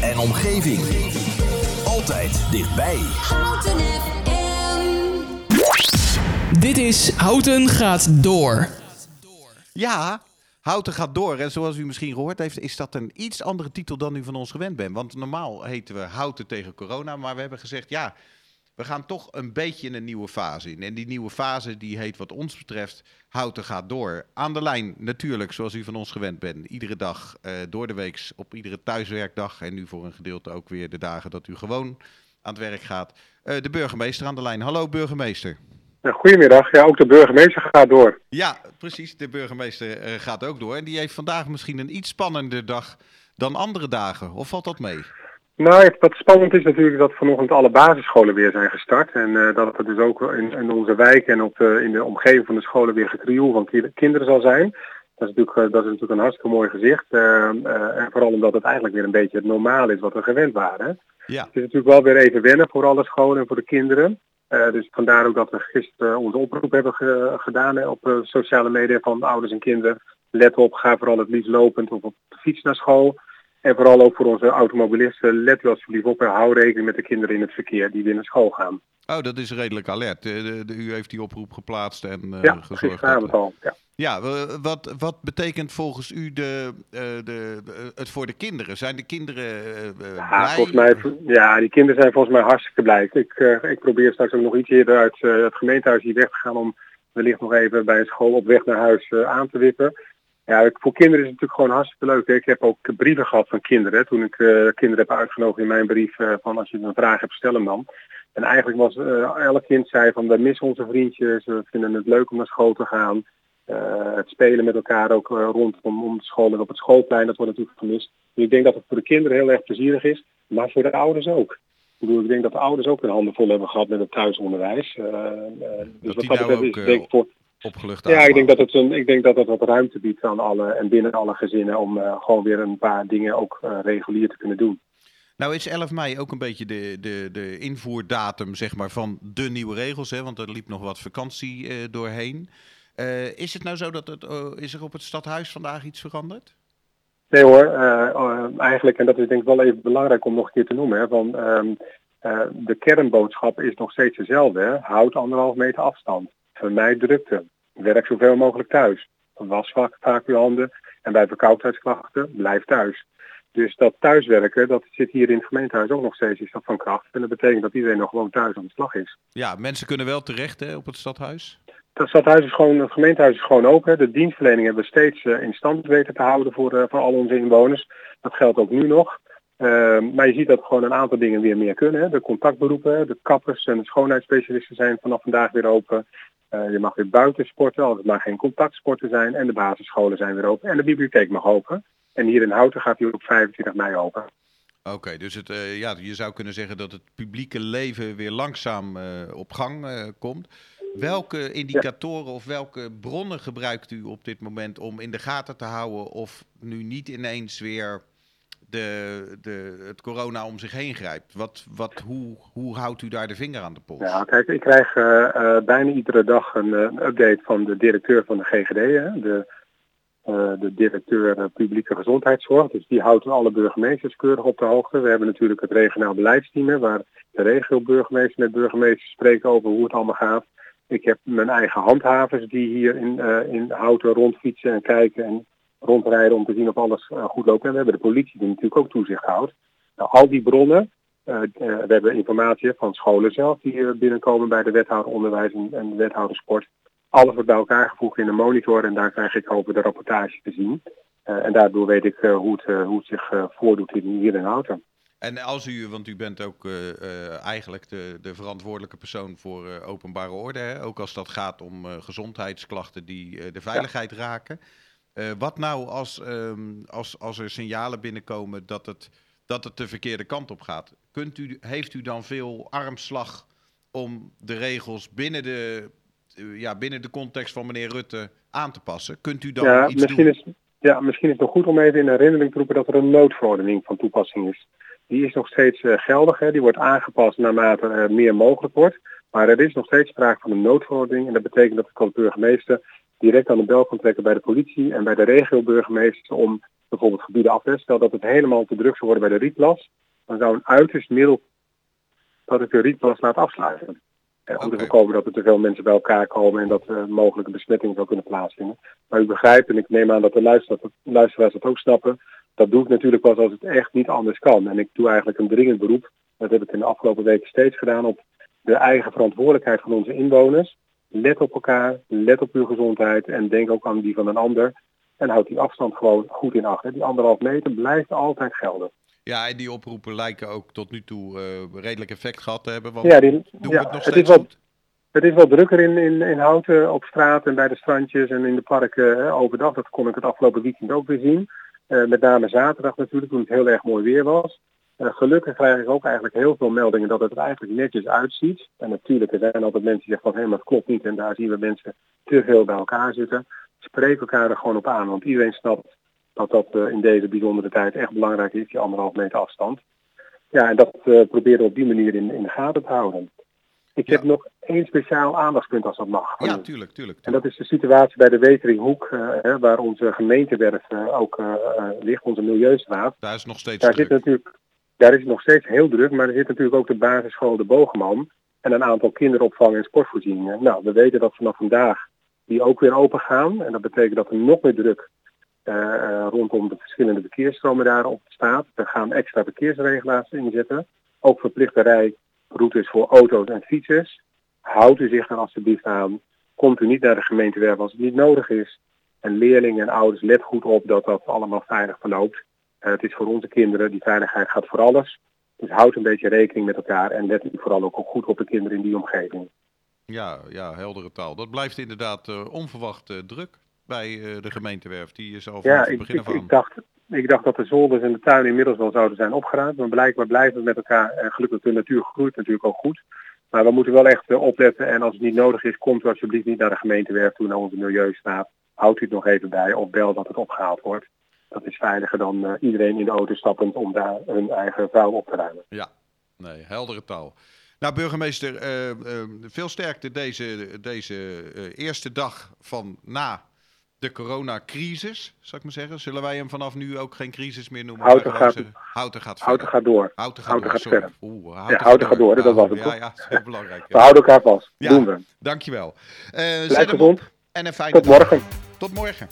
en omgeving. Altijd dichtbij. Houten FM. Dit is Houten gaat door. Ja, Houten gaat door. En zoals u misschien gehoord heeft, is dat een iets andere titel dan u van ons gewend bent. Want normaal heten we Houten tegen corona. Maar we hebben gezegd, ja, we gaan toch een beetje in een nieuwe fase in. En die nieuwe fase, die heet wat ons betreft Houten gaat door. Aan de lijn natuurlijk, zoals u van ons gewend bent. Iedere dag eh, door de week, op iedere thuiswerkdag. En nu voor een gedeelte ook weer de dagen dat u gewoon aan het werk gaat. Eh, de burgemeester aan de lijn. Hallo burgemeester. Goedemiddag. Ja, ook de burgemeester gaat door. Ja, precies. De burgemeester eh, gaat ook door. En die heeft vandaag misschien een iets spannender dag dan andere dagen. Of valt dat mee? Nou, het- wat spannend is natuurlijk dat vanochtend alle basisscholen weer zijn gestart. En eh, dat het dus ook in, in onze wijk en op in de omgeving van de scholen weer gekrioel van ki- kinderen zal zijn. Dat is natuurlijk, eh, dat is natuurlijk een hartstikke mooi gezicht. Eh, eh, en vooral omdat het eigenlijk weer een beetje het normaal is wat we gewend waren. Ja. Het is natuurlijk wel weer even wennen voor alle scholen en voor de kinderen. Dus vandaar ook dat we gisteren onze oproep hebben ge- gedaan hè, op sociale media van ouders en kinderen. Let op, ga vooral het liefst lopend of op de fiets naar school. En vooral ook voor onze automobilisten, let u alsjeblieft op en hou rekening met de kinderen in het verkeer die weer naar school gaan. Oh, dat is redelijk alert. De- de- u heeft die oproep geplaatst en eh, ja, gezorgd. dat- al. Ja. Ja, wat, wat betekent volgens u de, eh, de, de- het voor de kinderen? Zijn de kinderen eh, Ja, blij? volgens mij, ja, die kinderen zijn volgens mij hartstikke blij. Ik, ik probeer straks ook nog iets eerder uit het gemeentehuis hier weg te gaan om wellicht nog even bij een school op weg naar huis aan te wippen. Ja, voor kinderen is het natuurlijk gewoon hartstikke leuk. hè. Ik heb ook brieven gehad van kinderen. hè, Toen ik eh, kinderen heb uitgenodigd in mijn brief eh, van als je een vraag hebt, stel hem dan. En eigenlijk was eh, elk kind zei van we missen onze vriendjes, we vinden het leuk om naar school te gaan. Het spelen met elkaar ook rondom om de school en op het schoolplein, dat wordt natuurlijk gemist. Dus ik denk dat het voor de kinderen heel erg plezierig is, maar voor de ouders ook. Ik bedoel, ik denk dat de ouders ook een handen vol hebben gehad met het thuisonderwijs. Dus Dat wat dat nou betreft ook, is denk ik voor, Opgelucht ja, ik denk dat het een, ik denk dat het wat ruimte biedt aan alle en binnen alle gezinnen om eh, gewoon weer een paar dingen ook eh, regulier te kunnen doen. Nou is 11 mei ook een beetje de, de, de invoerdatum zeg maar, van de nieuwe regels. Hè, want er liep nog wat vakantie eh, doorheen. Is het nou zo dat het, is er op het stadhuis vandaag iets veranderd? Nee hoor, eigenlijk, en dat is denk ik wel even belangrijk om nog een keer te noemen, hè, van, ehm, eh, de kernboodschap is nog steeds dezelfde. Hè. Houd anderhalf meter afstand. Vermijd drukte. Werk zoveel mogelijk thuis. Was vaak, uw handen. En bij verkoudheidsklachten, blijf thuis. Dus dat thuiswerken, dat zit hier in het gemeentehuis ook nog steeds is dat van kracht. En dat betekent dat iedereen nog gewoon thuis aan de slag is. Ja, mensen kunnen wel terecht hè, op het stadhuis. Het stadhuis is gewoon, het gemeentehuis is gewoon open. De dienstverlening hebben we steeds eh, in stand weten te houden voor, eh, voor al onze inwoners. Dat geldt ook nu nog. Eh, maar je ziet dat gewoon een aantal dingen weer meer kunnen. Hè. De contactberoepen, de kappers en de schoonheidsspecialisten zijn vanaf vandaag weer open. Eh, je mag weer buiten sporten, als het maar geen contactsporten zijn. En de basisscholen zijn weer open. En de bibliotheek mag open. En hier in Houten gaat die op 25 mei open. Oké, dus het, eh, ja, je zou kunnen zeggen dat het publieke leven weer langzaam eh, op gang komt. Welke indicatoren of welke bronnen gebruikt u op dit moment om in de gaten te houden of nu niet ineens weer de, de, het corona om zich heen grijpt? Wat, wat, hoe, hoe houdt u daar de vinger aan de pols? Ja, kijk, ik krijg eh, eh, bijna iedere dag een, eh, een update van de directeur van de GGD, hè, de, de directeur publieke gezondheidszorg. Dus die houdt alle burgemeesters keurig op de hoogte. We hebben natuurlijk het regionaal beleidsteam, waar de regio-burgemeester met burgemeesters spreken over hoe het allemaal gaat. Ik heb mijn eigen handhavers die hier in, in Houten rondfietsen en kijken en rondrijden om te zien of alles eh, goed loopt. En we hebben de politie die natuurlijk ook toezicht houdt. Nou, al die bronnen, eh, eh, we hebben informatie van scholen zelf die binnenkomen bij de wethouder onderwijs en, de wethouder sport. Alles wordt bij elkaar gevoegd in een monitor en daar krijg ik over de rapportage te zien. En daardoor weet ik hoe, het, hoe zich voordoet hier in Houten. En als u, want u bent ook eigenlijk de, de verantwoordelijke persoon voor openbare orde, hè? ook als dat gaat om gezondheidsklachten die de veiligheid raken. Eh, wat nou als, ehm, als, als er signalen binnenkomen dat het, dat het de verkeerde kant op gaat? Kunt u, heeft u dan veel armslag om de regels binnen de, eh, ja, binnen de context van meneer Rutte aan te passen? Kunt u dan Ja iets misschien, doen? is, ja, misschien is het nog goed om even in herinnering te roepen dat er een noodverordening van toepassing is. Die is nog steeds eh, geldig, hè. die wordt aangepast naarmate er meer mogelijk wordt. Maar er is nog steeds sprake van een noodverordening en dat betekent dat ik als burgemeester direct aan de bel kan trekken bij de politie en bij de regio-burgemeester om bijvoorbeeld gebieden afwest. Stel dat het helemaal te druk zou worden bij de rietplas, dan zou een uiterst middel dat ik de rietplas laat afsluiten. Eh, om te voorkomen dat er te veel mensen bij elkaar komen en dat er mogelijke besmetting zou kunnen plaatsvinden. Maar u begrijpt, en ik neem aan dat de luisteraars, luisteraars dat ook snappen, dat doe ik natuurlijk pas als het echt niet anders kan. En ik doe eigenlijk een dringend beroep, dat heb ik in de afgelopen weken steeds gedaan, op de eigen verantwoordelijkheid van onze inwoners. Let op elkaar, let op uw gezondheid en denk ook aan die van een ander. En houd die afstand gewoon goed in acht. hè. Die anderhalf meter blijft altijd gelden. Ja, en die oproepen lijken ook tot nu toe eh, redelijk effect gehad te hebben. Want Ja, die, doen we het nog het, steeds is goed? het is wat drukker in, in, in Houten op straat en bij de strandjes en in de parken hè, overdag. Dat kon ik het afgelopen weekend ook weer zien. Eh, met name zaterdag natuurlijk, toen het heel erg mooi weer was. Gelukkig krijg ik ook eigenlijk heel veel meldingen dat het er eigenlijk netjes uitziet. En natuurlijk, er zijn altijd mensen die zeggen van hé, maar het klopt niet. En daar zien we mensen te veel bij elkaar zitten. Spreek elkaar er gewoon op aan, want iedereen snapt dat dat eh, in deze bijzondere tijd echt belangrijk is, die anderhalf meter afstand. Ja, en dat eh, proberen we op die manier in, in de gaten te houden. Ik Ja. heb nog één speciaal aandachtspunt als dat mag. Ja, tuurlijk, tuurlijk. En dat is de situatie bij de Weteringhoek, eh, hè, waar onze gemeentewerf ook ligt, onze Milieustraat. Daar is nog steeds Daar, druk. zit natuurlijk, daar is het nog steeds heel druk, maar er zit natuurlijk ook de basisschool De Bogeman en een aantal kinderopvang en sportvoorzieningen. Nou, we weten dat vanaf vandaag die ook weer open gaan. En dat betekent dat er nog meer druk eh, rondom de verschillende verkeersstromen daarop staat. We gaan extra verkeersregelaars inzetten. Ook verplichte rijroutes voor auto's en fietsers. Houdt u zich er alsjeblieft aan. Komt u niet naar de gemeentewerf als het niet nodig is. En leerlingen en ouders, let goed op dat dat allemaal veilig verloopt. Het is voor onze kinderen, die veiligheid gaat voor alles. Dus houd een beetje rekening met elkaar en let vooral ook goed op de kinderen in die omgeving. Ja, ja, heldere taal. Dat blijft inderdaad eh, onverwacht eh, druk bij eh, de gemeentewerf. Die is al vanaf Ja, het ik, begin ik, aan. ik, dacht, ik dacht dat de zolders en de tuinen inmiddels wel zouden zijn opgeruimd. Maar blijkbaar blijven we met elkaar. En gelukkig de natuur groeit natuurlijk ook goed. Maar we moeten wel echt opletten. En als het niet nodig is, komt u alsjeblieft niet naar de gemeentewerf toe, naar onze milieustaat. Houdt u het nog even bij of bel dat het opgehaald wordt. Dat is veiliger dan eh, iedereen in de auto stappend om daar hun eigen vuil op te ruimen. Ja, nee, heldere taal. Nou, burgemeester, eh, eh, veel sterkte deze, deze eh, eerste dag van na de coronacrisis, zou ik maar zeggen. Zullen wij hem vanaf nu ook geen crisis meer noemen? Houten gaat- Houten gaat Houten gaat door. Houten gaat Houten door, gaat verder. Oeh, Houten gaat door, dat was het, Ja, ja, dat is heel belangrijk. We Ja, houden elkaar vast. Ja. Doen we. Dankjewel. Eh, Blijf gezond. en een fijne Tot dag. morgen. Tot morgen.